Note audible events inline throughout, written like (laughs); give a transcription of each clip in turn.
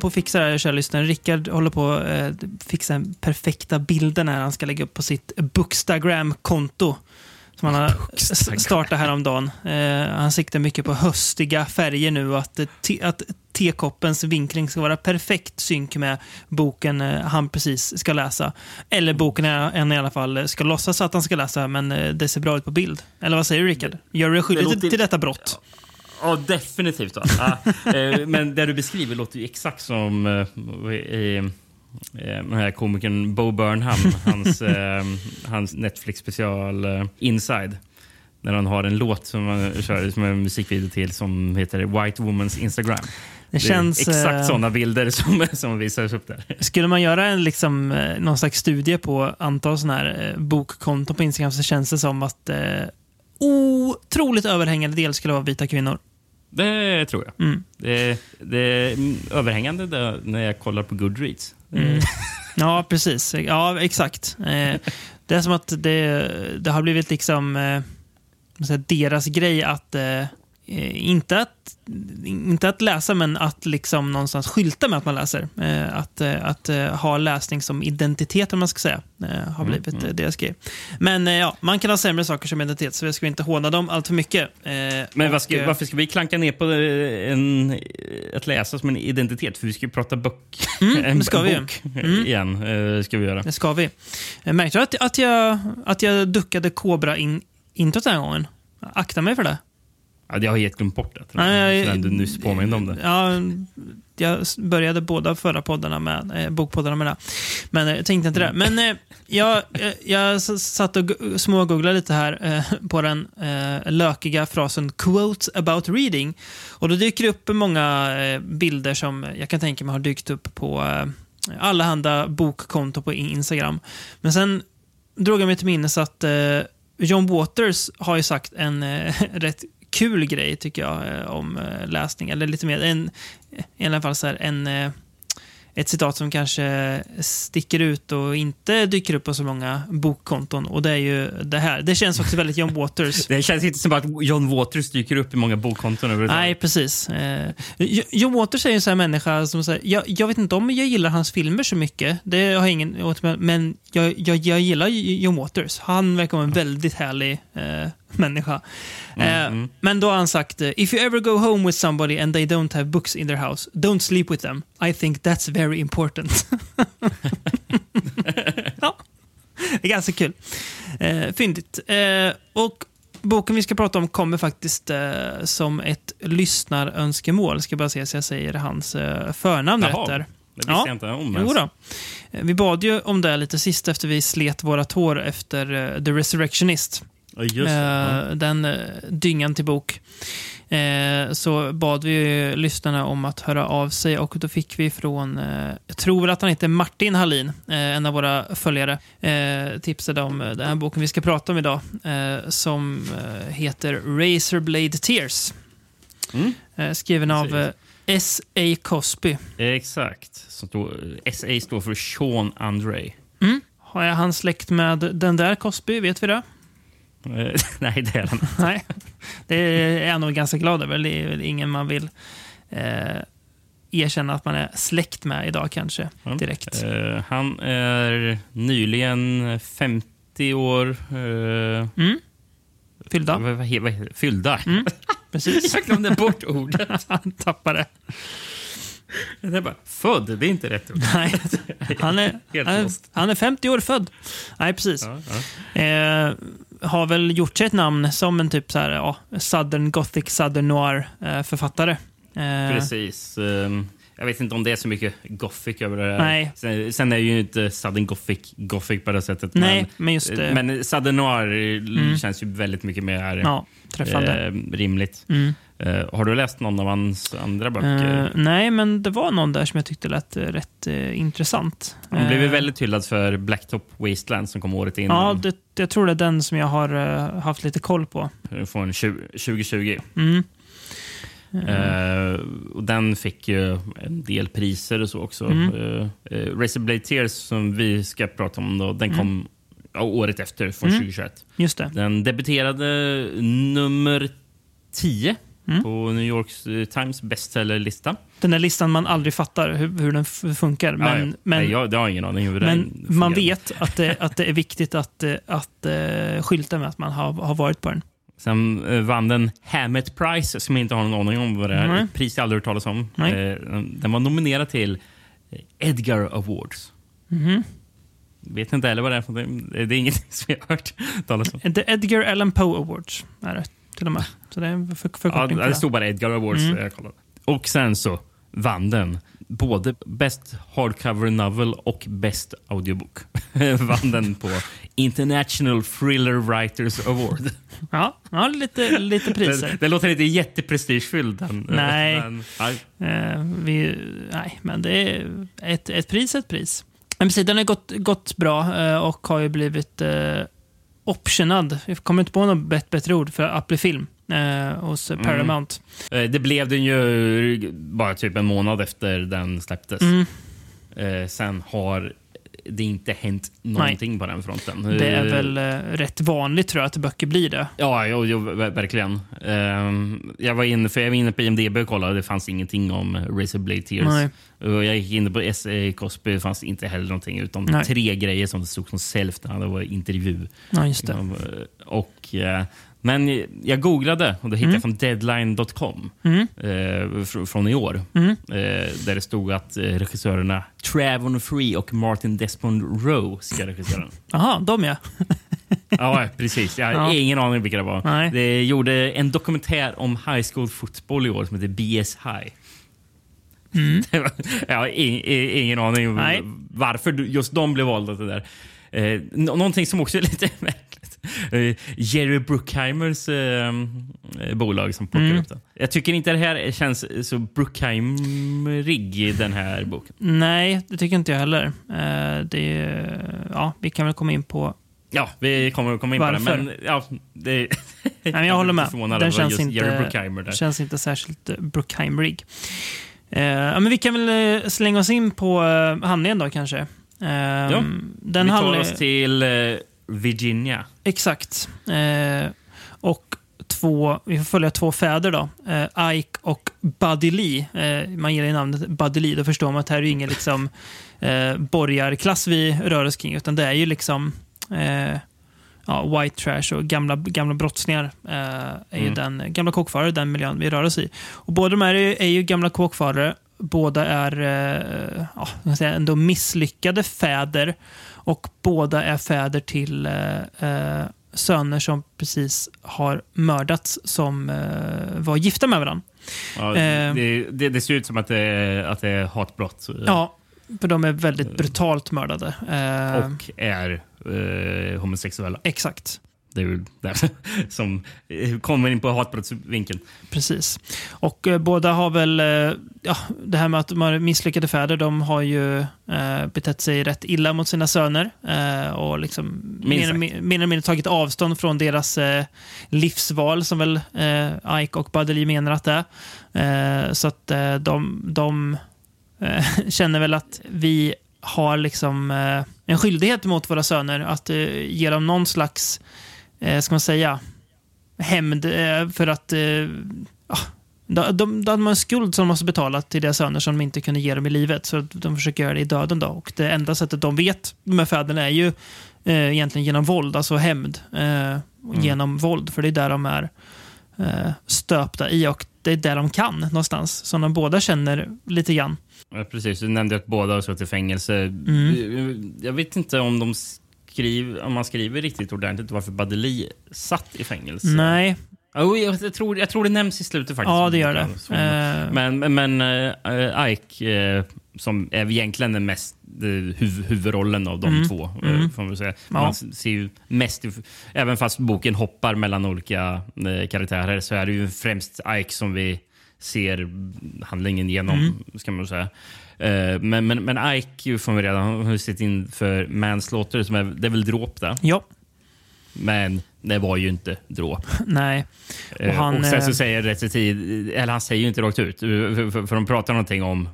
håller på att fixa det här, kära lyssnare. Rickard håller på att eh, fixa den perfekta bilden när han ska lägga upp på sitt Bookstagram-konto. Som han har startat häromdagen. Eh, han siktar mycket på höstiga färger nu och att, eh, att tekoppens vinkling ska vara perfekt synk med boken han precis ska läsa. Eller boken han i alla fall ska låtsas att han ska läsa, men det ser bra ut på bild. Eller vad säger du, Rickard? Gör du dig skyldig till, till detta brott? Ja, definitivt. Va? Ja, (laughs) eh, men det du beskriver låter ju exakt som eh, i, eh, den här komikern Bo Burnham, hans, (laughs) eh, hans Netflix-special Inside. När han har en låt som han kör som en musikvideo till som heter White Woman's Instagram. Det känns... är exakt såna bilder som, som visas upp där. Skulle man göra en, liksom, någon slags studie på antal sådana här bokkonton på Instagram så känns det som att eh, otroligt överhängande del skulle vara vita kvinnor. Det tror jag. Mm. Det, det är överhängande där när jag kollar på Goodreads. Mm. Ja, precis. Ja, exakt. Eh, det är som att det, det har blivit liksom eh, deras grej att eh, inte, att inte att läsa, men att liksom någonstans skylta med att man läser. Eh, att eh, att eh, ha läsning som identitet, om man ska säga, eh, har blivit eh, deras grej. Men eh, ja, man kan ha sämre saker som identitet, så vi ska inte håna dem allt för mycket. Eh, Men och, ska, eh, varför ska vi klanka ner på eh, en, att läsa som en identitet? För vi ska ju prata bok. Mm, (laughs) en ska vi bok Mm. igen. eh, ska vi göra. Det ska vi. Märkte att, att, jag, att jag duckade Cobra in, introt den här gången. Akta mig för det. Ja, jag har helt glömt bort det. Nej, jag- du nyss påminde om det. Ja, jag började båda förra poddarna med, eh, bokpoddarna med det. Men eh, jag tänkte inte det. Men eh, jag, eh, jag satt och smågooglade lite här eh, på den eh, lökiga frasen “quotes about reading”. Och då dyker det upp många eh, bilder som jag kan tänka mig har dykt upp på eh, allehanda bokkonto på Instagram. Men sen drog jag mig till minnes att John Waters har ju sagt en (laughs) rätt kul grej, tycker jag, eh, om eh, läsning. Eller lite mer, en, i alla fall så här, en, eh, ett citat som kanske sticker ut och inte dyker upp på så många bokkonton. Och det är ju det här. Det känns också väldigt John Waters. (laughs) Det känns inte som att John Waters dyker upp i många bokkonton. Nej, precis. Jo- John Waters är ju en sån här människa som säger, jag, jag vet inte om jag gillar hans filmer så mycket, det har jag ingen men jag, jag, jag gillar John Waters. Han verkar vara en väldigt härlig eh, människa. Eh, Men då har han sagt, eh, if you ever go home with somebody and they don't have books in their house, don't sleep with them. I think that's very important. (laughs) ja, det är ganska kul. Eh, fyndigt. Eh, och boken vi ska prata om kommer faktiskt eh, som ett lyssnarönskemål. Ska bara se så jag säger hans eh, förnamn Jaha, rätt där. Det visste Ja. jag inte om Jo då. Eh, Vi bad ju om det lite sist efter vi slet våra tår efter eh, The Resurrectionist. Ja. Eh, Den eh, dyngan till bok. Eh, Så bad vi lyssnarna om att höra av sig och då fick vi från, eh, jag tror väl att han heter Martin Hallin, eh, en av våra följare, tipsade om den här boken vi ska prata om idag som heter Razorblade Tears. Mm. Skriven av S.A. Cosby. Exakt. SA står för Sean Andre. Har jag han släkt med den där Cosby? Vet vi det? Eh, (laughs) Nej, det är han. Nej, det är jag nog ganska glad över. Det är väl ingen man vill eh, erkänna att man är släkt med idag kanske, direkt. Eh, han är nyligen 50 år... eh, Fyllda. vad, vad, vad, fyllda. (laughs) Precis. Jag glömde bort ordet. (laughs) Han tappade. Det är bara, född, det är inte rätt ord. Nej, han är, han, är, han är 50 år född. Nej, precis. Ja, ja. Eh, har väl gjort sig ett namn som en typ så här, ja, Southern Gothic, Southern Noir-författare. Eh, Precis. Ehm, jag vet inte om det är så mycket gothic över det här. Nej. Sen, sen är ju inte Southern Gothic gothic på det sättet. Nej, men just det. Men Southern Noir känns ju väldigt mycket mer ja, träffande. eh, rimligt. Mm. Eh, har du läst någon av hans andra böcker? Eh, nej, men det var någon där som jag tyckte lät eh, rätt intressant. Han blev ju väldigt hyllad för Blacktop Wasteland som kom året innan. Ja, det, jag tror det är den som jag har haft lite koll på. Från 20, 2020. Mm. Och den fick ju en del priser och så också. Mm. Uh, uh, Razorblade Tears som vi ska prata om då, den Mm. kom ja, året efter, från 2021. Just det. Den debuterade nummer 10 Mm. på New York Times bestsellerlista. Den där listan man aldrig fattar hur, hur den funkar. Men, ja, ja. men, Nej, jag, har ingen aning hur men den man vet att det, att det är viktigt att, eh, att uh, skylta med att man har, har varit på den. Sen eh, vann den Hammett Prize, som jag inte har någon aning om vad det är. Ett pris jag aldrig hört talas om. Eh, den var nominerad till eh, Edgar Awards. Mhm. Vet inte heller vad det är. Det är inget (laughs) som jag har hört talas om. The Edgar Allan Poe Awards är det till och med. Så det är en för, Ja, förkortning på det stod bara Edgar Awards. Mm. Kollade. Och sen så vann den både Best Hardcover Novel och Best Audiobook. (laughs) vann den på International Thriller Writers Award. Ja, ja lite, lite priser. Det, det låter inte jätteprestigefylld. den, Nej. Men, nej. Eh, vi, nej, men det är ett, ett pris ett pris. Men precis, den har gått, gått bra eh, och har ju blivit eh, optionad. Jag kommer inte på något bättre, ord för bli film eh, hos Mm. Paramount. Eh, Det blev den ju bara typ en månad efter den släpptes. Mm. Eh, sen har det inte hänt någonting på den fronten. Det är Eh, väl eh, rätt vanligt tror jag att böcker blir det. Ja, jo, jo, ver- verkligen. Ehm, jag, var inne, för jag var inne på IMDB och kollade. Det fanns ingenting om Razorblade Tears. Nej. Jag gick in på S.A. Cosby. Det fanns inte heller någonting. Utom Nej. tre grejer som stod som self när det var intervju. Ja, just det. Ja, Och, eh, men jag googlade och då hittade jag från deadline.com Mm. eh, fr- från i år. Mm. Eh, där det stod att eh, regissörerna Travon Free och Martin Desmond Rowe ska regissera den. (laughs) Jaha, de ja. (laughs) Ja, precis. Jag har Ja. ingen aning vilka det var. Nej. Det gjorde en dokumentär om high school fotboll i år som heter BS High. Var- jag har ingen aning Nej. varför just de blev valda till det där. Eh, nå- någonting som också är lite (laughs) märkligt. Eh, Jerry Bruckheimers eh, eh, bolag som plockar Mm. upp den. Jag tycker inte det här känns så Bruckheimrig i den här boken. Nej, det tycker inte jag heller. Eh, det, ja, vi kan väl komma in på... Ja, vi kommer att komma in på Varför? det. Men, ja, det Nej, men jag håller med. Den känns inte, känns inte särskilt eh, Bruckheimrig. Eh, ja, men vi kan väl eh, slänga oss in på handlingen då kanske. Eh, Ja, den vi tar oss till eh, Virginia. Exakt. Eh, och två, vi får följa två fäder då. Eh, Ike och Buddy Lee. Man ger det namnet Buddy Lee, då förstår man att det här är ju ingen liksom, (laughs) borgarklass vi rör oss kring, utan det är ju liksom ja, white trash och gamla, gamla brottslingar. Eh, är ju Mm. den gamla kåkfarare, den miljön vi rör oss i. Och båda de här är, är ju gamla kåkfarare. Båda är eh, ja, säga, ändå misslyckade fäder. Och båda är fäder till eh, eh, söner som precis har mördats som eh, var gifta med varandra. Ja, Eh. det, det, det ser ut som att det är, att det är hatbrott. Ja, för de är väldigt brutalt mördade. Eh, Och är homosexuella. Exakt. Det är ju det (laughs) som kommer in på hatbrottsvinkeln. Precis. Och eh, båda har väl, eh, ja, det här med att de har misslyckade fäder, de har ju eh, betett sig rätt illa mot sina söner eh, och liksom mer, eller mindre tagit avstånd från deras eh, livsval som väl eh, Ike och Badeli menar att det är. Så att de, de (laughs) känner väl att vi har liksom en skyldighet mot våra söner att ge dem någon slags, eh, ska man säga, hämnd eh, för att eh, ja, de, de, de har en skuld som de måste betala till deras söner som de inte kunde ge dem i livet. Så de försöker göra det i döden. Då. Och det enda sättet de vet, de här fäderna, är ju eh, egentligen genom våld, alltså hämnd. Eh, Mm. Genom våld, för det är där de är eh, stöpta i och det är där de kan någonstans. Som de båda känner lite grann. Ja, precis, du nämnde att båda har suttit i fängelse. Mm. Jag vet inte om, de skriver, om man skriver riktigt ordentligt varför Badeli satt i fängelse. Nej, Oh, jag, tror, jag tror det nämns i slutet faktiskt. ja det gör det. Eh, Men, men äh, Ike, eh, som är egentligen den mest huv, huvudrollen av de Mm. två, Mm. får man säga. Ja. Man ser ju mest, även fast boken hoppar mellan olika karaktärer, så är det ju främst Ike som vi ser handlingen genom, Mm. ska man säga. Eh, men, men, men Ike får vi redan har sitt in för manslaughter, som är, det är väl dråp det. ja, Men det var ju inte dråp. (laughs) nej. Och, han, och sen eh, så säger Recetid, eller han säger ju inte rakt ut, för, för, de pratar någonting om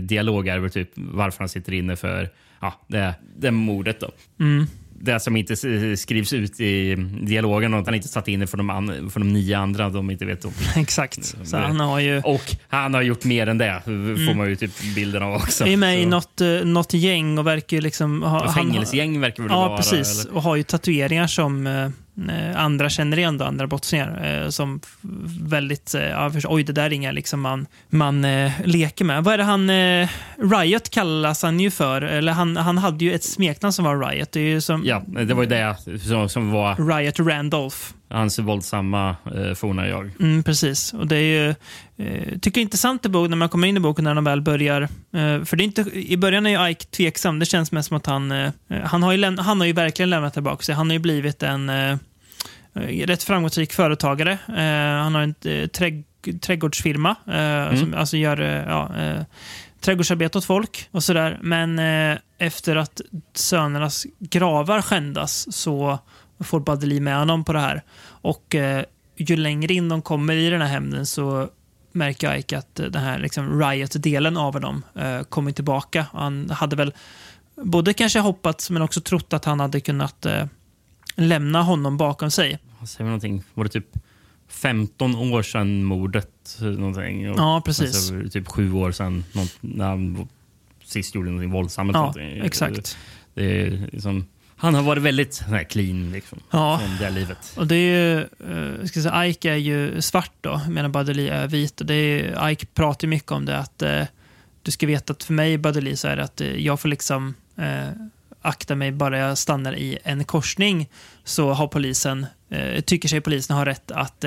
dialoger typ varför han sitter inne för ja, det, det mordet. Då. Mm. Det som inte skrivs ut i dialogen och att han inte satt in det för de, för de nio andra de inte vet om. (laughs) Exakt. Så han har ju... Och han har gjort mer än det, får man ju typ bilden av också. är med i Så- något, eh, något gäng och verkar ju liksom... Ha, han- Fängelsegäng verkar väl Ja, vara? precis. eller? Och har ju tatueringar som eh, andra känner igen, då, andra brottslingar. Eh, som väldigt... Eh, ja, först, oj, det där är inga liksom man, man eh, leker med. Vad är det han... Eh, Riot kallas han ju för. Eller han, han hade ju ett smeknamn som var Riot. Det är ju som Ja, det var ju det som, som var Riot Randolph. Hans våldsamma eh, forna jag. Mm, precis. Och det är ju, eh, tycker jag är intressant i boken när man kommer in i boken när de väl börjar. Eh, för det är inte, I början är ju Ike tveksam. Det känns mest som att han, eh, han, har ju han har ju verkligen lämnat tillbaka sig. Han har ju blivit en eh, eh, rätt framgångsrik företagare. Eh, han har en eh, trädg- trädgårdsfirma eh, som alltså gör ja, trädgårdsarbete åt folk och sådär. Men eh, efter att sönernas gravar skändas så får Badeli med honom på det här. Och eh, ju längre in de kommer i den här hämnden så märker Ike att eh, den här liksom, riot-delen av honom eh, kommer tillbaka. Han hade väl både kanske hoppats men också trott att han hade kunnat eh, lämna honom bakom sig. Vad säger vi någonting? Var det typ 15 år sedan mordet? Någonting? Och Ja, precis. sen så var det typ sju år sedan något, när han sist gjorde någonting våldsamt. Ja, någonting. exakt. Det är liksom, han har varit väldigt här clean liksom, Ja. från det livet. Och det är ju, eh, ska säga, Ike är ju svart då, medan Badeli är vit. Och det är, Ike pratar ju mycket om det att eh, du ska veta att för mig, Badeli, så är det att eh, jag får liksom eh, akta mig bara jag stannar i en korsning så har polisen, eh, tycker sig polisen ha rätt att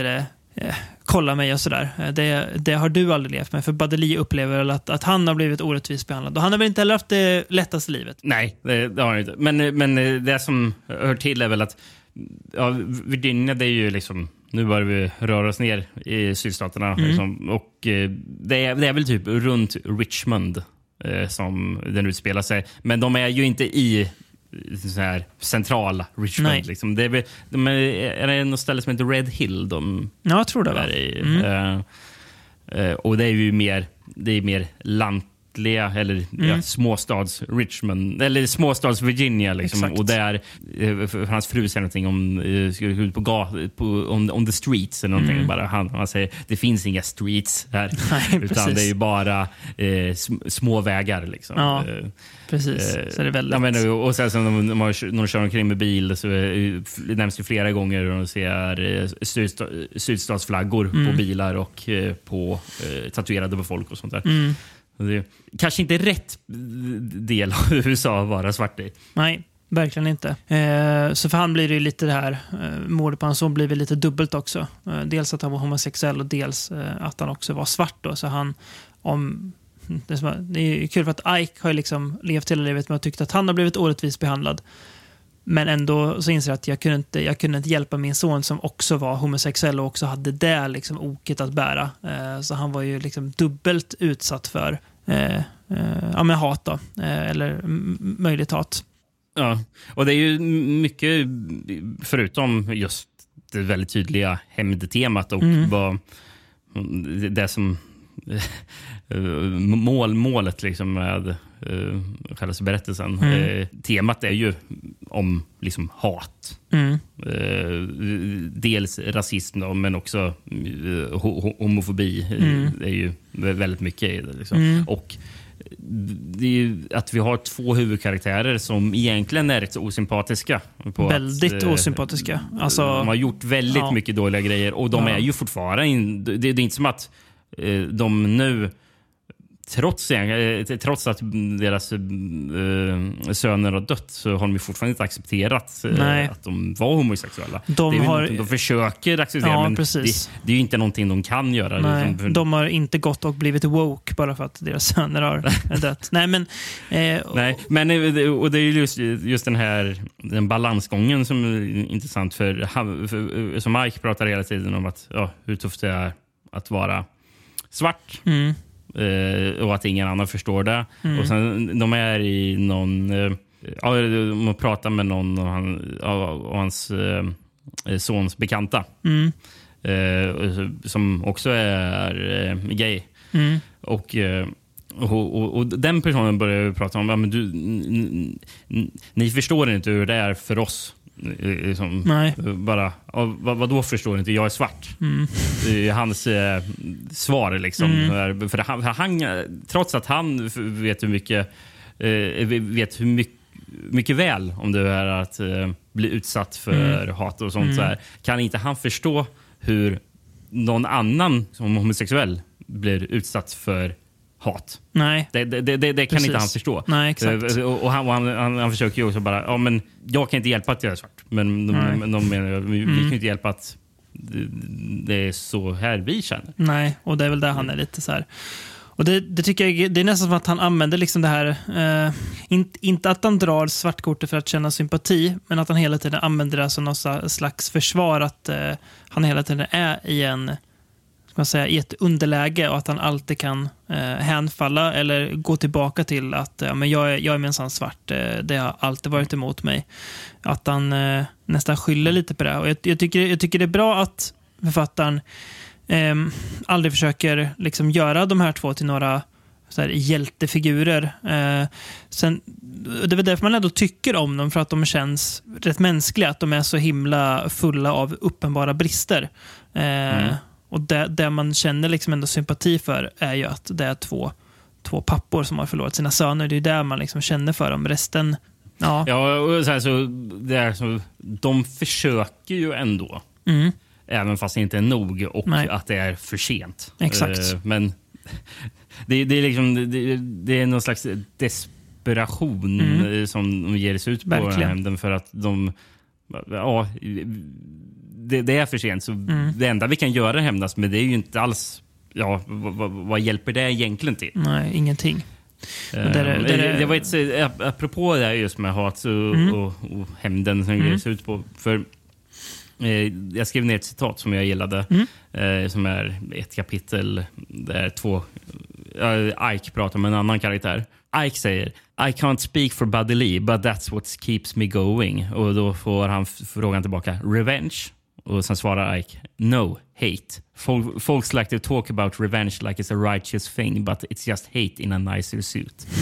eh, eh, kolla mig och sådär. Eh, Det, det har du aldrig levt med, för Badeli upplever väl att, att han har blivit orättvist behandlad. Och han har väl inte heller haft det lättaste livet. Nej, det, det har han inte. Men, men det som hör till är väl att ja, Virginia, det är ju liksom... Nu börjar vi röra oss ner i sydstaterna. Liksom, och eh, det är, det är väl typ runt Richmond eh, som den utspelar sig. Men de är ju inte i så här centrala Richmond. Liksom. Det är, de är, är det något ställe som heter Red Hill de Ja, jag tror det. Va? är i? Eh, eh, och det är ju mer, det är mer lantliga, eller Mm. ja, småstads Richmond, eller småstads Virginia. Liksom. Exakt. Och där, eh, för hans fru säger någonting om, eh, på, gat, på on, on the streets eller någonting. Bara han, han säger det finns inga streets här. Mm. (laughs) Nej, utan det är ju bara eh, sm- små vägar. Liksom. Ja. Eh, Precis. Eh, Så det är väldigt... Men, och och sen så när de, när de kör- omkring med bil så det nämns det flera gånger hur de ser eh, sydsta, sydstatsflaggor Mm. på bilar och eh, på tatuerade på folk och sånt där. Mm. Det är kanske inte rätt del av USA att vara svart i. Nej, verkligen inte. Eh, så för han blir det ju lite det här, eh, mordet på hans son blir väl lite dubbelt också. Eh, dels att han var homosexuell och dels eh, att han också var svart då. Så han, om, det, är det är kul för att Ike har liksom levt hela livet med att tyckt att han har blivit orättvist behandlad. Men ändå så inser jag att jag kunde, inte, jag kunde inte hjälpa min son som också var homosexuell och också hade det liksom oket att bära. Eh, så han var ju liksom dubbelt utsatt för ja, men hat då, eh, eller möjligt hat. Ja, och det är ju mycket förutom just det väldigt tydliga hämndtemat och Mm. vad det som (laughs) mål, målet liksom med själva berättelsen. Mm. Eh, temat är ju om liksom hat. Mm. Eh, dels rasism då, men också eh, ho- ho- homofobi. Mm. Det är ju väldigt mycket i det. Liksom. Mm. Och att vi har två huvudkaraktärer som egentligen är rätt så osympatiska. Väldigt att, eh, osympatiska. Alltså, de har gjort väldigt ja. mycket dåliga grejer och de Ja. är ju fortfarande... Det, det är inte som att eh, de nu... Trots, eh, trots att deras eh, söner har dött så har de fortfarande inte accepterat eh, Nej. att de var homosexuella. De har- de försöker acceptera, Ja, men precis. Det, det är ju inte någonting de kan göra. nej, de har inte gått och blivit woke bara för att deras söner har (laughs) dött. Nej, men... Eh, Nej, men och det är ju just, just den här den balansgången som är intressant. för, för Som Mike pratar hela tiden om att, ja, hur tufft det är att vara svart. Mm, Eh, och att ingen annan förstår det. Mm. Och sen, de är i någon... Eh, ja, de pratar med någon av han, av, hans eh, sons bekanta. mm, Eh, som också är eh, gay. mm, Och, eh, och, och, och Den personen börjar prata om ja, men du, ni förstår inte hur det är för oss. Liksom, Nej. Bara, vad, vad då förstår inte? Jag är svart. Mm. Det är hans eh, svar. Liksom. Mm. För han, han, trots att han vet hur mycket, eh, vet hur mycket mycket väl om det är att eh, bli utsatt för mm. hat och sånt. Mm. Så här, kan inte han förstå hur någon annan som homosexuell blir utsatt för hat. Nej. Det, det, det, det kan inte han förstå. Nej, exakt. Eh, och, han, och han, han, han, försöker ju också bara, ja, men jag kan inte hjälpa att jag är svart. Men de, de, de menar, vi, mm. vi kan inte hjälpa att det är så här vi känner. Nej, och det är väl där han är lite så här. Och det, det, tycker jag, det är nästan som att han använder liksom det här, eh, in, inte att han drar svartkortet för att känna sympati, men att han hela tiden använder det som något slags försvar, att eh, han hela tiden är i en ska man säga, i ett underläge och att han alltid kan eh, hänfalla eller gå tillbaka till att ja, men jag, är, jag är minsann svart, eh, det har alltid varit emot mig. Att han eh, nästan skyller lite på det. Och jag, jag, tycker, jag tycker det är bra att författaren eh, aldrig försöker liksom göra de här två till några så här, hjältefigurer. Eh, sen, det är väl därför man ändå tycker om dem, för att de känns rätt mänskliga. Att de är så himla fulla av uppenbara brister. Eh, mm. Och det, det, man känner liksom ändå sympati för är ju att det är två, två pappor som har förlorat sina söner. Det är det man liksom känner för dem. Resten, ja. Ja, och så, här, så, det är så de försöker ju ändå. Mm. Även fast det inte är nog och Nej. att det är för sent. Exakt. Uh, men (laughs) det, det, är liksom, det, det, är någon slags desperation mm. Eh, som de ger sig ut på Verkligen. den här hämnden för att de... Ja, det, det är för sent. Så mm. Det enda vi kan göra är hämnas, men det är ju inte alls... Ja, vad, vad hjälper det egentligen till? Nej, ingenting. Uh, det, det, det, det, var ett, apropå det här just med hat och, mm. och, och hämnden som mm. ut på. För Eh, jag skrev ner ett citat som jag gillade, mm. Eh, som är ett kapitel där två... Ike pratar med en annan karaktär. Ike säger I can't speak for Buddy Lee, but that's what keeps me going. Och Då får han frågan tillbaka. Revenge? Och sen svarar Ike No, hate. Folk, folks like to talk about revenge like it's a righteous thing, but it's just hate in a nicer suit. (laughs)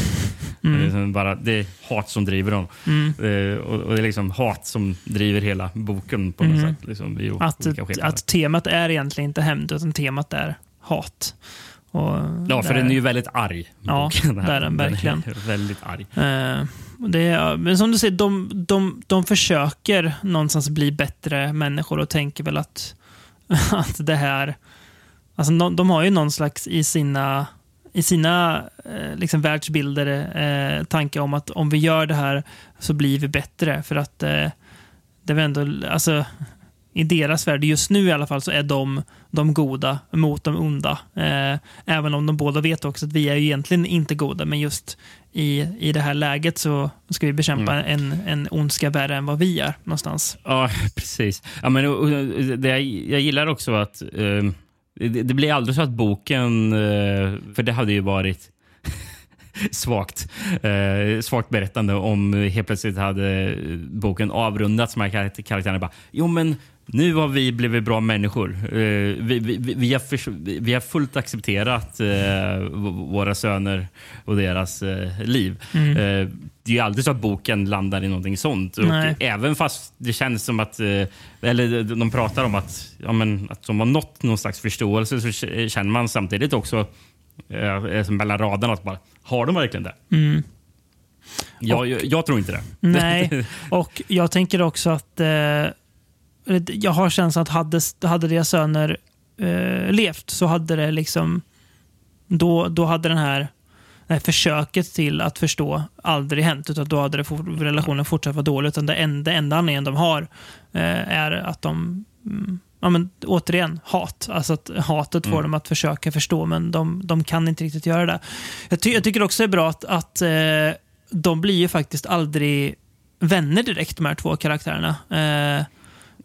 Mm. Det, är liksom bara, det är hat som driver dem. Mm. Uh, och, och, det är liksom hat som driver hela boken på något mm. sätt. Liksom, att, att temat är egentligen inte hämnd, utan temat är hat. Och ja, för där, den är ju väldigt arg. Ja, det är den verkligen. Den är väldigt arg. Uh, det är, men som du säger, de, de, de försöker någonstans bli bättre människor och tänker väl att, (laughs) att det här... Alltså de, de har ju någon slags i sina i sina eh, liksom världsbilder eh, tanke om att om vi gör det här så blir vi bättre. För att eh, det är ändå, alltså, i deras värld, just nu i alla fall, så är de de goda mot de onda. Eh, även om de båda vet också att vi är ju egentligen inte goda, men just i, i det här läget så ska vi bekämpa mm. en, en ondska värre än vad vi är någonstans. Ja, (laughs) precis. Ja, men, och, det, jag gillar också att uh det, det blir aldrig så att boken, eh, för det hade ju varit (laughs) svagt, eh, svagt berättande om helt plötsligt hade boken avrundats med karaktärerna bara jo men nu har vi blivit bra människor. Eh, vi, vi, vi, har för, vi har fullt accepterat eh, våra söner och deras eh, liv. Mm. Det är ju aldrig så att boken landar i någonting sånt. Och även fast det känns som att, eller de pratar om att, ja, men, att de har nått någon slags förståelse så känner man samtidigt också mellan raderna att bara, har de verkligen det? Mm. Jag, jag, jag, tror inte det. Nej, (laughs) och jag tänker också att eh, jag har känslan att hade, hade deras söner eh, levt så hade det liksom då, då hade den här, det här försöket till att förstå aldrig hänt. Utan då hade det for, relationen fortsatt vara dålig. Utan det enda, enda anledningen de har eh, är att de mm, ja, men, återigen, hat. Alltså att hatet får mm. dem att försöka förstå, men de, de kan inte riktigt göra det. Jag, ty jag tycker också det är bra att, att eh, de blir ju faktiskt aldrig vänner direkt, de här två karaktärerna. Eh,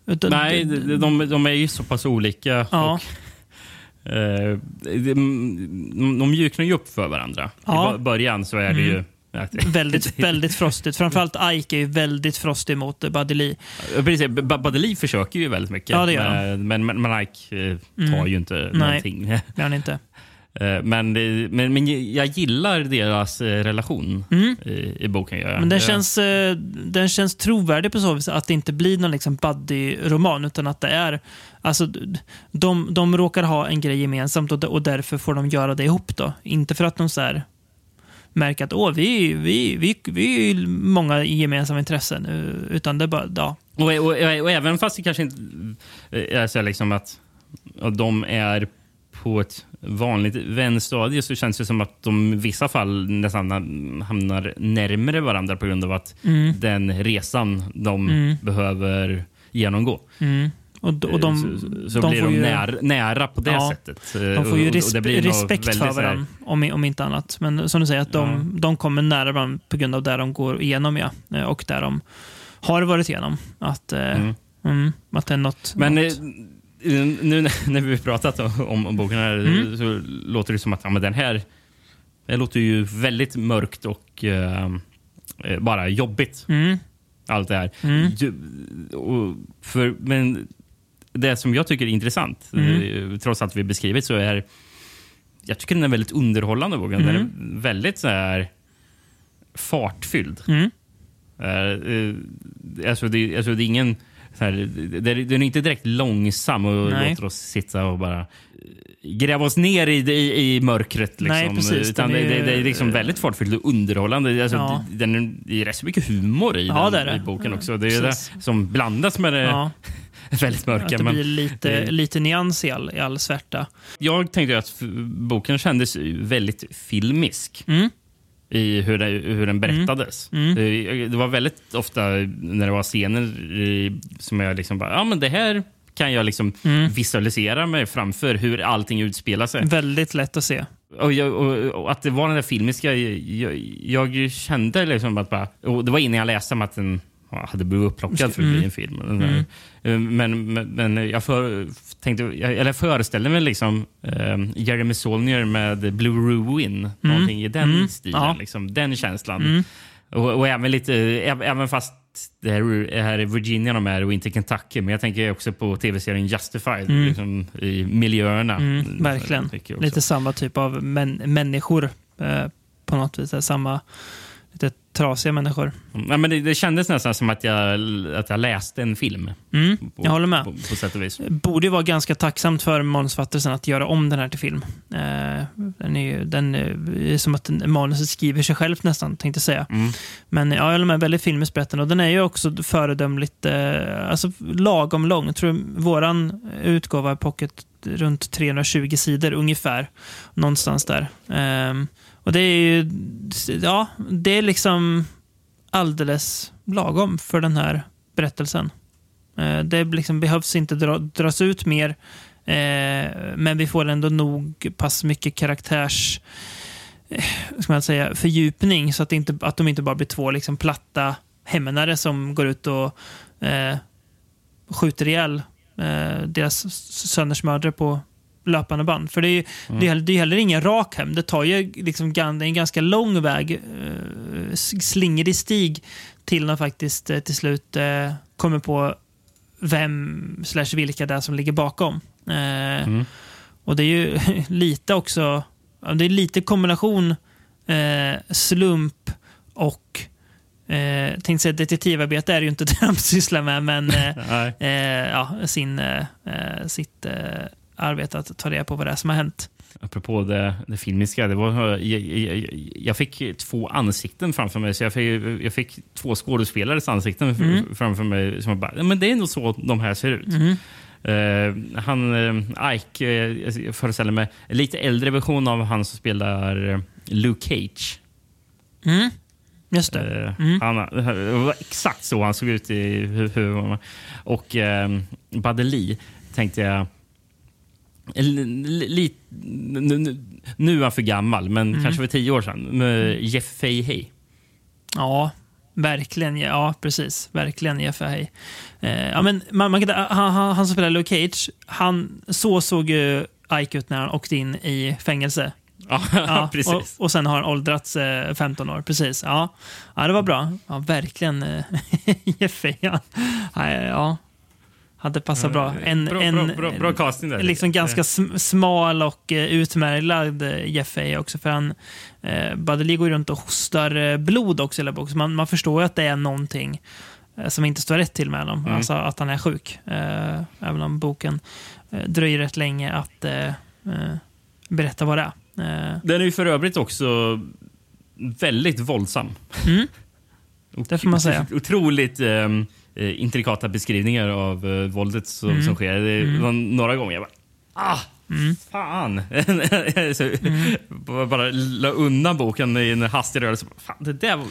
utan, Nej, de, de, de, är ju så pass olika. Ja. Och, eh, de, de mjuknar ju upp för varandra. Ja. I början så är det ju... Mm. väldigt, (laughs) väldigt frostigt. Framförallt Ike är ju väldigt frostig mot Buddy Lee. Precis, Buddy Lee försöker ju väldigt mycket. Ja, det gör men, men, men Ike eh, tar mm. ju inte Nej, någonting. han inte. (laughs) Eh, men, men, men jag gillar deras eh, relation i, i boken. Gör jag. Mm. Men den Jag- känns, eh, den känns trovärdig på så vis att det inte blir någon liksom buddy-roman, utan att det är... Alltså, de, de råkar ha en grej gemensamt och, och därför får de göra det ihop. då. Inte för att de så här märker att Åh, vi, vi, vi, vi är många gemensamma intressen, utan det bara... Ja. Och, och, och, även fast det kanske inte är så liksom att de är på ett vanligt vänstadie så känns det som att de i vissa fall nästan hamnar närmare varandra på grund av att den resan de behöver genomgå. Mm. Och, och de, så så de blir de ju- nära, nära på det Ja, sättet. De får ju Och- och det respe- respekt för varandra, om, om inte annat. Men som du säger, att de, de kommer nära varandra på grund av det de går igenom, ja. Eh, Och där de har varit igenom. Att, eh, Mm. mm, att det är något... Men något. Nu (laughs) när- vi pratat om, om boken här Mm. så låter det som att ja, men den här det låter ju väldigt mörkt och eh, eh, bara jobbigt. Mm, Allt det här. Mm. Och för, men det som jag tycker är intressant, Mm. eh, trots att vi beskrivit, så är jag tycker den är väldigt underhållande. Boken. Den är Mm. väldigt så här fartfylld. eh, alltså, det, alltså, det är ingen... Så här, det, det, den är inte direkt långsam och Nej. låter oss sitta och bara eh, gräva oss ner i, i, i mörkret. Liksom. Nej, precis. Utan det, är det, det är liksom väldigt fartfyllt och underhållande. Alltså, Ja. det- den, är- det är rätt så mycket humor i, Ja, den, det det. i boken Ja, också. Det är precis. det som blandas med det ja, (laughs) väldigt att mörka. det Men blir lite, det- lite nyans i all, i all svärta. jag tänkte att boken kändes väldigt filmisk. Mm. I hur, det, hur den berättades. Mm. Det, det var väldigt ofta när det var scener som jag liksom bara, ja men det här kan jag liksom Mm. visualisera mig framför hur allting utspelar sig. Väldigt lätt att se. Och, jag, och, och att det var den där filmiska, jag, jag kände liksom att bara, och det var innan jag läste om att den hade blivit upplockad för att bli Mm. en film. Men, men, men jag för, tänkte, jag, eller föreställde mig liksom eh, Jeremy Saulnier med Blue Ruin, någonting i den Mm. stilen. Ja. Liksom, den känslan. Mm. Och, och även lite, även fast det här, här är Virginia de är och inte Kentucky. Men jag tänker också på tv-serien Justified, Mm. liksom, i miljöerna. Mm, verkligen. jag. Lite samma typ av män, människor eh, på något vis. Samma lite trasiga människor. Nej, men det, det kändes nästan som att jag, att jag läste en film. Mm, På, jag håller med. På, på sätt och vis. borde vara ganska tacksamt för manusförfattaren att göra om den här till film. Eh, den är ju den är som att manuset skriver sig själv nästan, tänkte jag säga. Mm. Men ja, jag håller med, väldigt filmiskt berättande. Och den är ju också föredömligt, eh, alltså lagom lång. Jag tror våran utgåva pocket runt 320 sidor ungefär. Någonstans där. Ehm, och det är ju, ja, det är liksom alldeles lagom för den här berättelsen. Eh, det liksom behövs inte dra, dras ut mer, eh, men vi får ändå nog pass mycket karaktärs eh, ska man säga, fördjupning så att, inte, att de inte bara blir två liksom, platta hämnare som går ut och eh, skjuter ihjäl eh, deras söners mördare på löpande band. För det är ju det är, det är heller ingen rak hem. Det tar ju liksom, det är en ganska lång väg, eh, slingrig stig till de faktiskt eh, till slut eh, kommer på vem slash vilka det är som ligger bakom. Eh, Mm. Och det är ju (laughs) lite också, det är lite kombination eh, slump och eh, tänkte säga detektivarbete är det ju inte (laughs) det de sysslar med, men eh, (laughs) eh, ja, sin, eh, eh, sitt eh, arbete att ta reda på vad det är som har hänt. Apropå det, det filmiska. Det var, jag, jag, jag fick två ansikten framför mig. Så jag, fick, jag fick två skådespelares ansikten Mm. framför mig. Som bara, "Ja, men det är nog så de här ser ut. Mhm. Eh, han, uh, Ike, eh, jag föreställer mig, en lite äldre version av han som spelar eh, Luke Cage. Mm. Just det. Eh, Mm. han, det var exakt så han såg ut i hu- huvudet. Och uh, Buddy Lee tänkte jag... li- li- nu, är han för gammal, men Mm. kanske för tio år sedan. Med Jeff Fahey. Ja, verkligen. Ja, precis. Verkligen Jeff Fahey. Eh, ja, men man, man, han, han, han som spelar Luke Cage, han, så såg ju Ike ut när han åkte in i fängelse. Ja, (laughs) Ja, precis. och, och sen har han åldrats eh, 15 år. Precis. Ja, ja det var bra. Ja, verkligen. Eh, (laughs) Jeff Fahey. Ja, ja. Hade passat bra. En, bra, en, bra, bra, bra casting där. liksom ganska sm- smal och uh, utmärglad uh, Jeff Fahey också. För han, uh, Badeli går runt och hostar uh, blod också i hela boken. Man, man förstår ju att det är någonting som inte står rätt till med honom. Mm. Alltså att han är sjuk. Uh, även om boken uh, dröjer rätt länge att uh, berätta vad det är. Den är ju för övrigt också väldigt våldsam. Mm. (laughs) Det får man säga. Otroligt eh, intrikata beskrivningar av eh, våldet som, Mm. som sker. Det Mm. var några gånger jag bara Ah! Mm. Fan! (laughs) så, bara- Bara la undan boken i en hastig rörelse. Fan, det där var...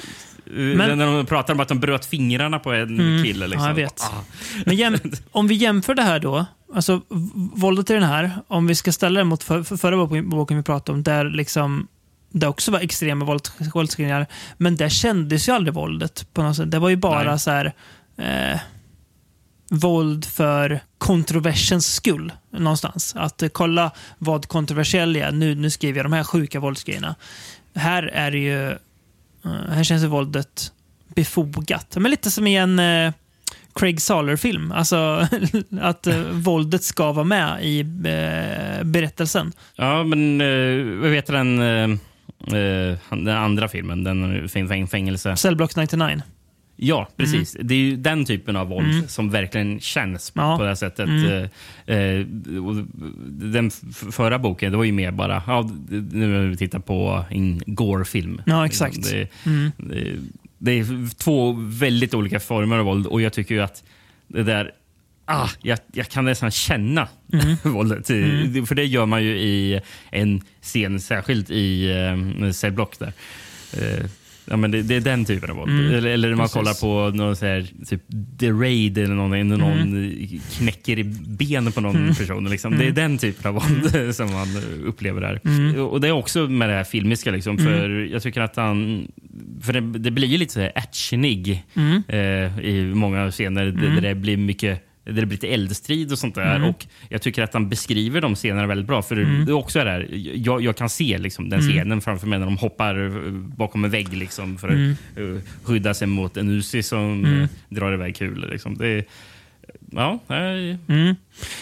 Men- när de pratar om att de bröt fingrarna på en Mm. kille. Liksom. Ja, jag vet. Ah. Men jäm, (laughs) om vi jämför det här då, alltså våldet i den här, om vi ska ställa det mot för, för förra boken, boken vi pratade om, där liksom det också var extrema våld, våldsskildringar, men där kändes ju aldrig våldet på något sätt. Det var ju bara Nej. så här eh, våld för kontroversens skull någonstans. Att eh, kolla vad kontroversiell är. Nu, nu skriver jag de här sjuka våldsgrejerna. Här är det ju, eh, här känns ju våldet befogat. Men lite som i en eh, Craig Saller-film. Alltså (laughs) att eh, våldet ska vara med i eh, berättelsen. Ja, men uh, vad vet du den, eh, eh, den andra filmen? Den fäng, fäng, fängelse. Cellblock 99. Ja, precis. Det är ju den typen av våld Mm. som verkligen känns Ja. på det här sättet. Mm. Eh, eh, den förra boken, det var ju mer bara, ja, nu när vi tittar på en gore-film. Ja, exakt. Det, Mm. det, det är två väldigt olika former av våld och jag tycker ju att det där Ah, jag, jag kan nästan känna Mm. (laughs) våldet. Mm. För det gör man ju i en scen, särskilt i eh, Cellblock. Där. Eh, ja, men det, det är den typen av våld. Mm. Eller, eller när man Precis. Mm. kollar på någon så här, typ The Raid eller någon, när någon knäcker i benen på någon person. Liksom. Det är den typen av våld (laughs) som man upplever där. Mm. Och Det är också med det här filmiska. Liksom, för Jag tycker att han... För det, det blir ju lite så här actionig Mm. eh, i många scener där- det blir mycket det blir lite eldstrid och sånt där. Mm. Och Jag tycker att han beskriver de scenerna väldigt bra. För Mm. det är också är det här, jag, jag kan se liksom den Mm. scenen framför mig när de hoppar eh, bakom en vägg liksom, för att eh, skydda sig mot en Uzi som eh, drar iväg kulor. Liksom. Det är, ja, nej, Mm.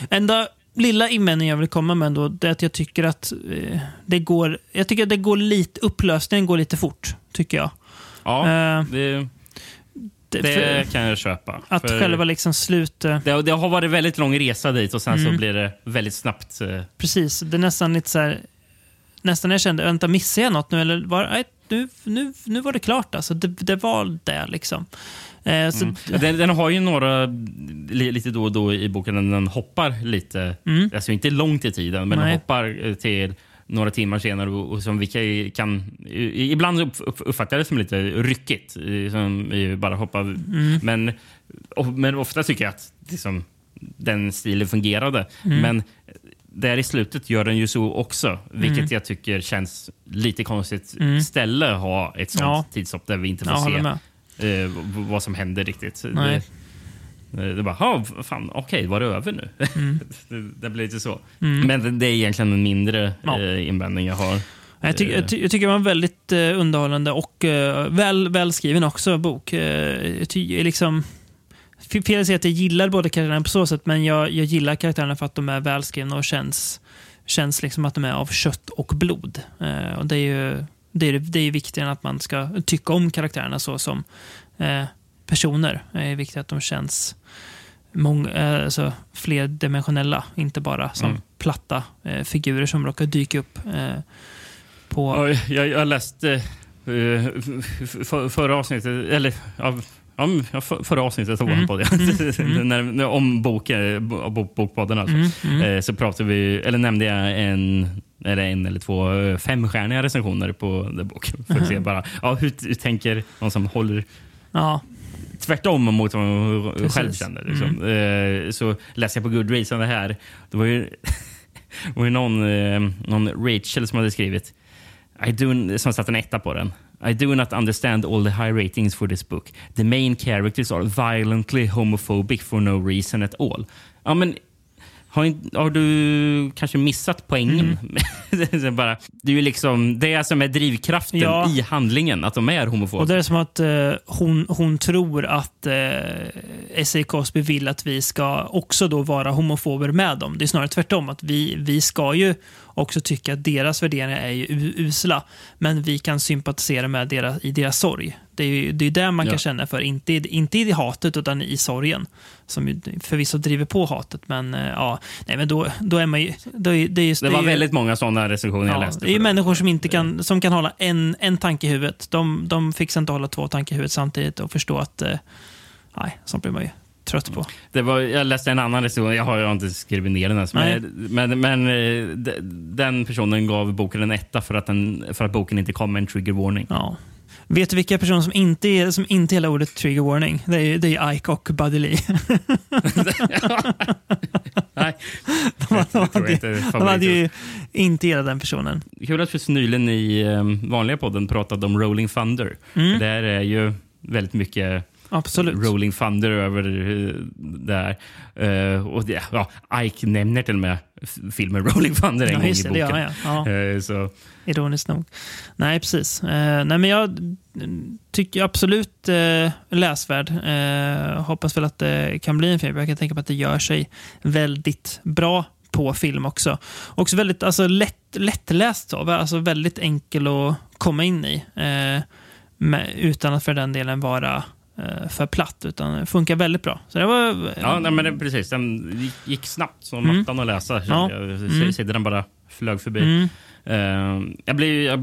Enda lilla invändning jag vill komma med då, det är att jag tycker att eh, det går, jag tycker att det går lite, upplösningen går lite fort, tycker jag. ja Eh, det, det, kan jag köpa. att För själva liksom slut... det, det har varit väldigt lång resa dit och sen så Mm. blir det väldigt snabbt. eh, Precis, det är nästan lite så här... Nästan jag kände, vänta, missade jag något nu? Eller var, nej, nu, nu, nu var det klart alltså. Det, det var det liksom. Eh, så, Mm. Den, den har ju några, li, lite då och då i boken, den, den hoppar lite, Mm. alltså inte långt i tiden, men Nej. den hoppar eh, till några timmar senare och, och som vi kan, ibland upp, upp, uppfattar jag det som lite ryckigt, som bara hoppar. Mm. Men, och, men ofta tycker jag att liksom, den stilen fungerade. Mm. Men där i slutet gör den ju så också, vilket Mm. jag tycker känns lite konstigt. Mm. Ställe ha ett sånt Ja. tidshopp där vi inte får jag se eh, vad som händer riktigt. Nej. Det, det bara, "Ha, fan, okej, var det över nu? Mm. (laughs) det, det blir lite så. Mm. Men det- är egentligen en mindre Ja. eh, invändning jag har. Jag, tycker, jag, ty, jag tycker det var en väldigt eh, underhållande och eh, väl, välskriven också bok. Eh, ty, liksom, fel att säga att jag gillar båda karaktärerna på så sätt, men jag, jag gillar karaktärerna för att de är välskrivna och känns, känns liksom att de är av kött och blod. Eh, och det är ju det är, det är viktigare än att man ska tycka om karaktärerna så som eh, personer. Det är viktigt att de känns eh, alltså flerdimensionella, inte bara som Mm. platta eh, figurer som råkar dyka upp eh, på... Ja, Jag, jag läste eh, f- för, förra avsnittet, eller ja, ja, förra avsnittet av Mm. vår podd, ja. Mm. när, när, om boken, bok, bokpodden alltså. Mm, mm. Eh, så pratade vi, eller nämnde jag en, eller en eller två eh, femstjärniga recensioner på den boken. För att se bara, ja, hur, hur tänker någon som håller Ja, tvärtom mot vad man Precis. själv känner. Liksom. Eh, så läste jag på Goodreads om det här. Det var ju, (laughs) det var ju någon, eh, någon Rachel som hade skrivit I do, som satte en etta på den. I do not understand all the high ratings for this book. The main characters are violently homophobic for no reason at all. Ja, men Har, in- har du kanske missat poängen? (laughs) det, är bara, det är ju liksom det som är drivkraften Ja. i handlingen, att de är homofoba. Och det är som att eh, hon, hon tror att eh, S.A. Cosby vill att vi ska också då vara homofober med dem. Det är snarare tvärtom. att Vi, vi ska ju också tycka att deras värderingar är ju usla, men vi kan sympatisera med deras, i deras sorg. Det är ju det är det man kan Ja. känna för, inte, inte i hatet utan i sorgen. Som förvisso driver på hatet, men eh, ja, nej, men då, då är man ju... Då är, det, är just, det var är ju- väldigt många sådana recensioner jag Ja, läste. det är människor som inte kan, som kan hålla en, en tanke i huvudet. De, de fixar inte att hålla två tankar i huvudet samtidigt och förstå att eh, nej, sånt blir man ju trött på. Det var, jag läste en annan recension, jag har, jag har inte skrivit ner den ens. Men, men, men eh, de- den personen gav boken en etta för att, den, för att boken inte kom med en trigger warning. Ja. Vet du vilka personer som inte, är, som inte gillar ordet trigger warning? Det är, det är Ike och Buddy Lee. (laughs) Nej, (laughs) De, jag tror hade, inte de ju inte gillat den personen. Kul att vi nyligen i um, vanliga podden pratade om Rolling Thunder. Mm. Det här är ju väldigt mycket Absolut. Rolling Thunder över eh, det här. Eh, och det, ja, Ike nämner till och med filmen Rolling Thunder en Ja, gång i det boken. han, ja. ja. Eh, så, Ironiskt nog. Nej, precis. Eh, nej, men jag tycker absolut eh, läsvärd. Hoppas väl att det kan bli en film. Jag kan tänka på att det gör sig väldigt bra på film också. Också väldigt alltså, lätt, lättläst, så, alltså väldigt enkel att komma in i. Med, utan att för den delen vara för platt, utan det funkar väldigt bra. Så det var... ja, nej, men det, precis. Den gick, snabbt som Mm. attan att läsa. Ja. Mm. Sidorna bara flög förbi. Mm, Eh, jag, blir, jag,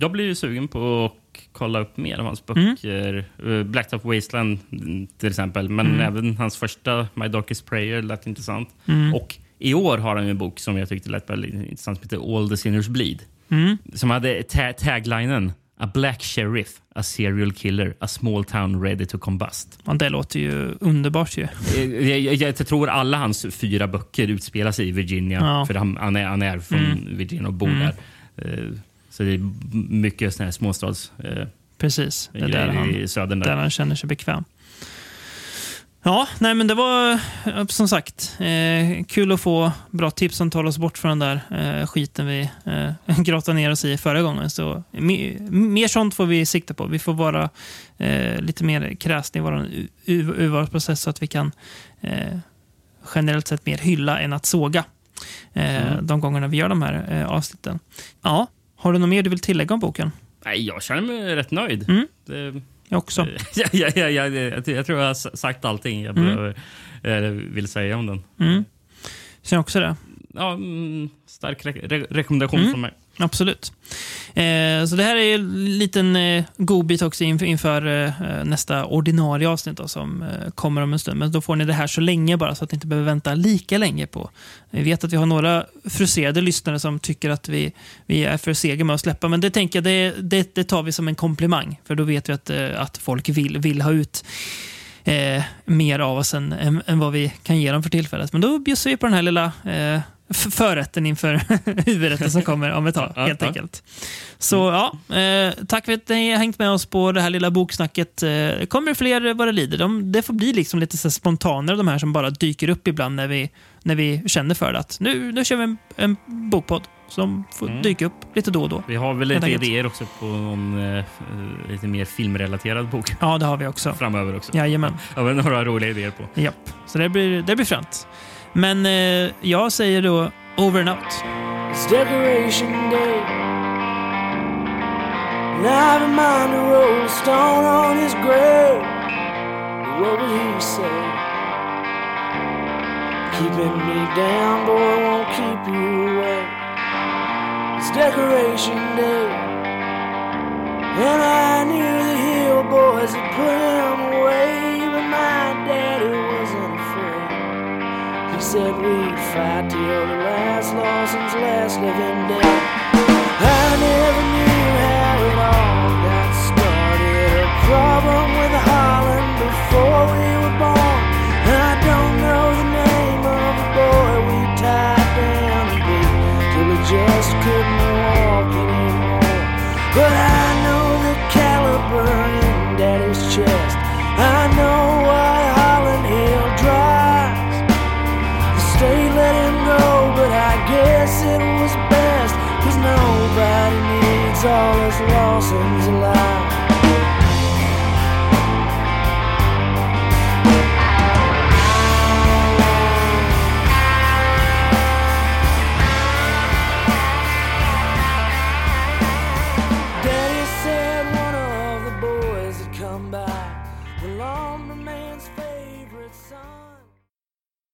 jag blir ju sugen på att kolla upp mer av hans Mm. böcker. Eh, Black Top Wasteland mm, till exempel. Men Mm. även hans första My Darkest Prayer lät intressant. mm, Och i år har han en bok som jag tyckte lät väldigt intressant som heter All the Sinners Bleed. mm. Som hade ta taglinen A black sheriff, a serial killer, a small town ready to combust. Ja, det låter ju underbart ju. Eh, Jag, jag, jag tror alla hans fyra böcker utspelar sig i Virginia. Ja. För han, han, är, han är från Mm. Virginia och bor Mm. där. Eh, Så det är mycket såna här småstads eh, Precis. Det är där han. Där. där han känner sig bekväm. Ja, nej men det var som sagt eh, kul att få bra tips som tar oss bort från den där eh, skiten vi eh, (laughs) grottade ner oss i förra gången. Så, me, mer sånt får vi sikta på. Vi får vara eh, lite mer kräsna i vår urvalsprocess så att vi kan eh, generellt sett mer hylla än att såga eh, Mm. de gångerna vi gör de här eh, avsnitten. Ja, har du något mer du vill tillägga om boken? Nej, jag känner mig rätt nöjd. Mm. Det, Jag också. (laughs) ja, ja, ja, ja, jag, tror jag har sagt allting jag Mm. behöver, eh, vill säga om den. Mm. Känner också det. Ja, mm, stark re rekommendation Mm. från mig. Absolut. Eh, så det här är en liten eh, godbit också inför, inför eh, eh, nästa ordinarie avsnitt då, som eh, kommer om en stund. Men då får ni det här så länge bara så att ni inte behöver vänta lika länge på. Vi vet att vi har några frustrerade lyssnare som tycker att vi, vi är för sega med att släppa. Men det tänker jag, det, det, det tar vi som en komplimang. För då vet vi att, eh, att folk vill, vill ha ut eh, mer av oss än, än, än vad vi kan ge dem för tillfället. Men då bjussar vi på den här lilla eh, förrätten inför (laughs) huvudrätten som kommer om ett tag, Ja, helt ja. enkelt. Så ja, eh, tack för att ni har hängt med oss på det här lilla boksnacket. Eh, kommer fler vad det lider. De, det får bli liksom lite så spontanare, de här som bara dyker upp ibland när vi, när vi känner för det. Att nu, nu kör vi en, en bokpodd som får Mm. dyka upp lite då och då. Vi har väl lite idéer också på någon eh, lite mer filmrelaterad bok Ja, det har vi också. framöver också. Jajamän. Har några roliga idéer på. Japp. Så det blir, det blir fränt. Men eh, jag säger då over and out. It's decoration day. And I remind a rolling stone on his grave. What would he say? Keeping me down, boy, won't keep you away. It's decoration day. And I knew the hill boys had put him away, said we'd fight till the last Lawson's last living day. I never knew how it all got started. A problem with Holland before we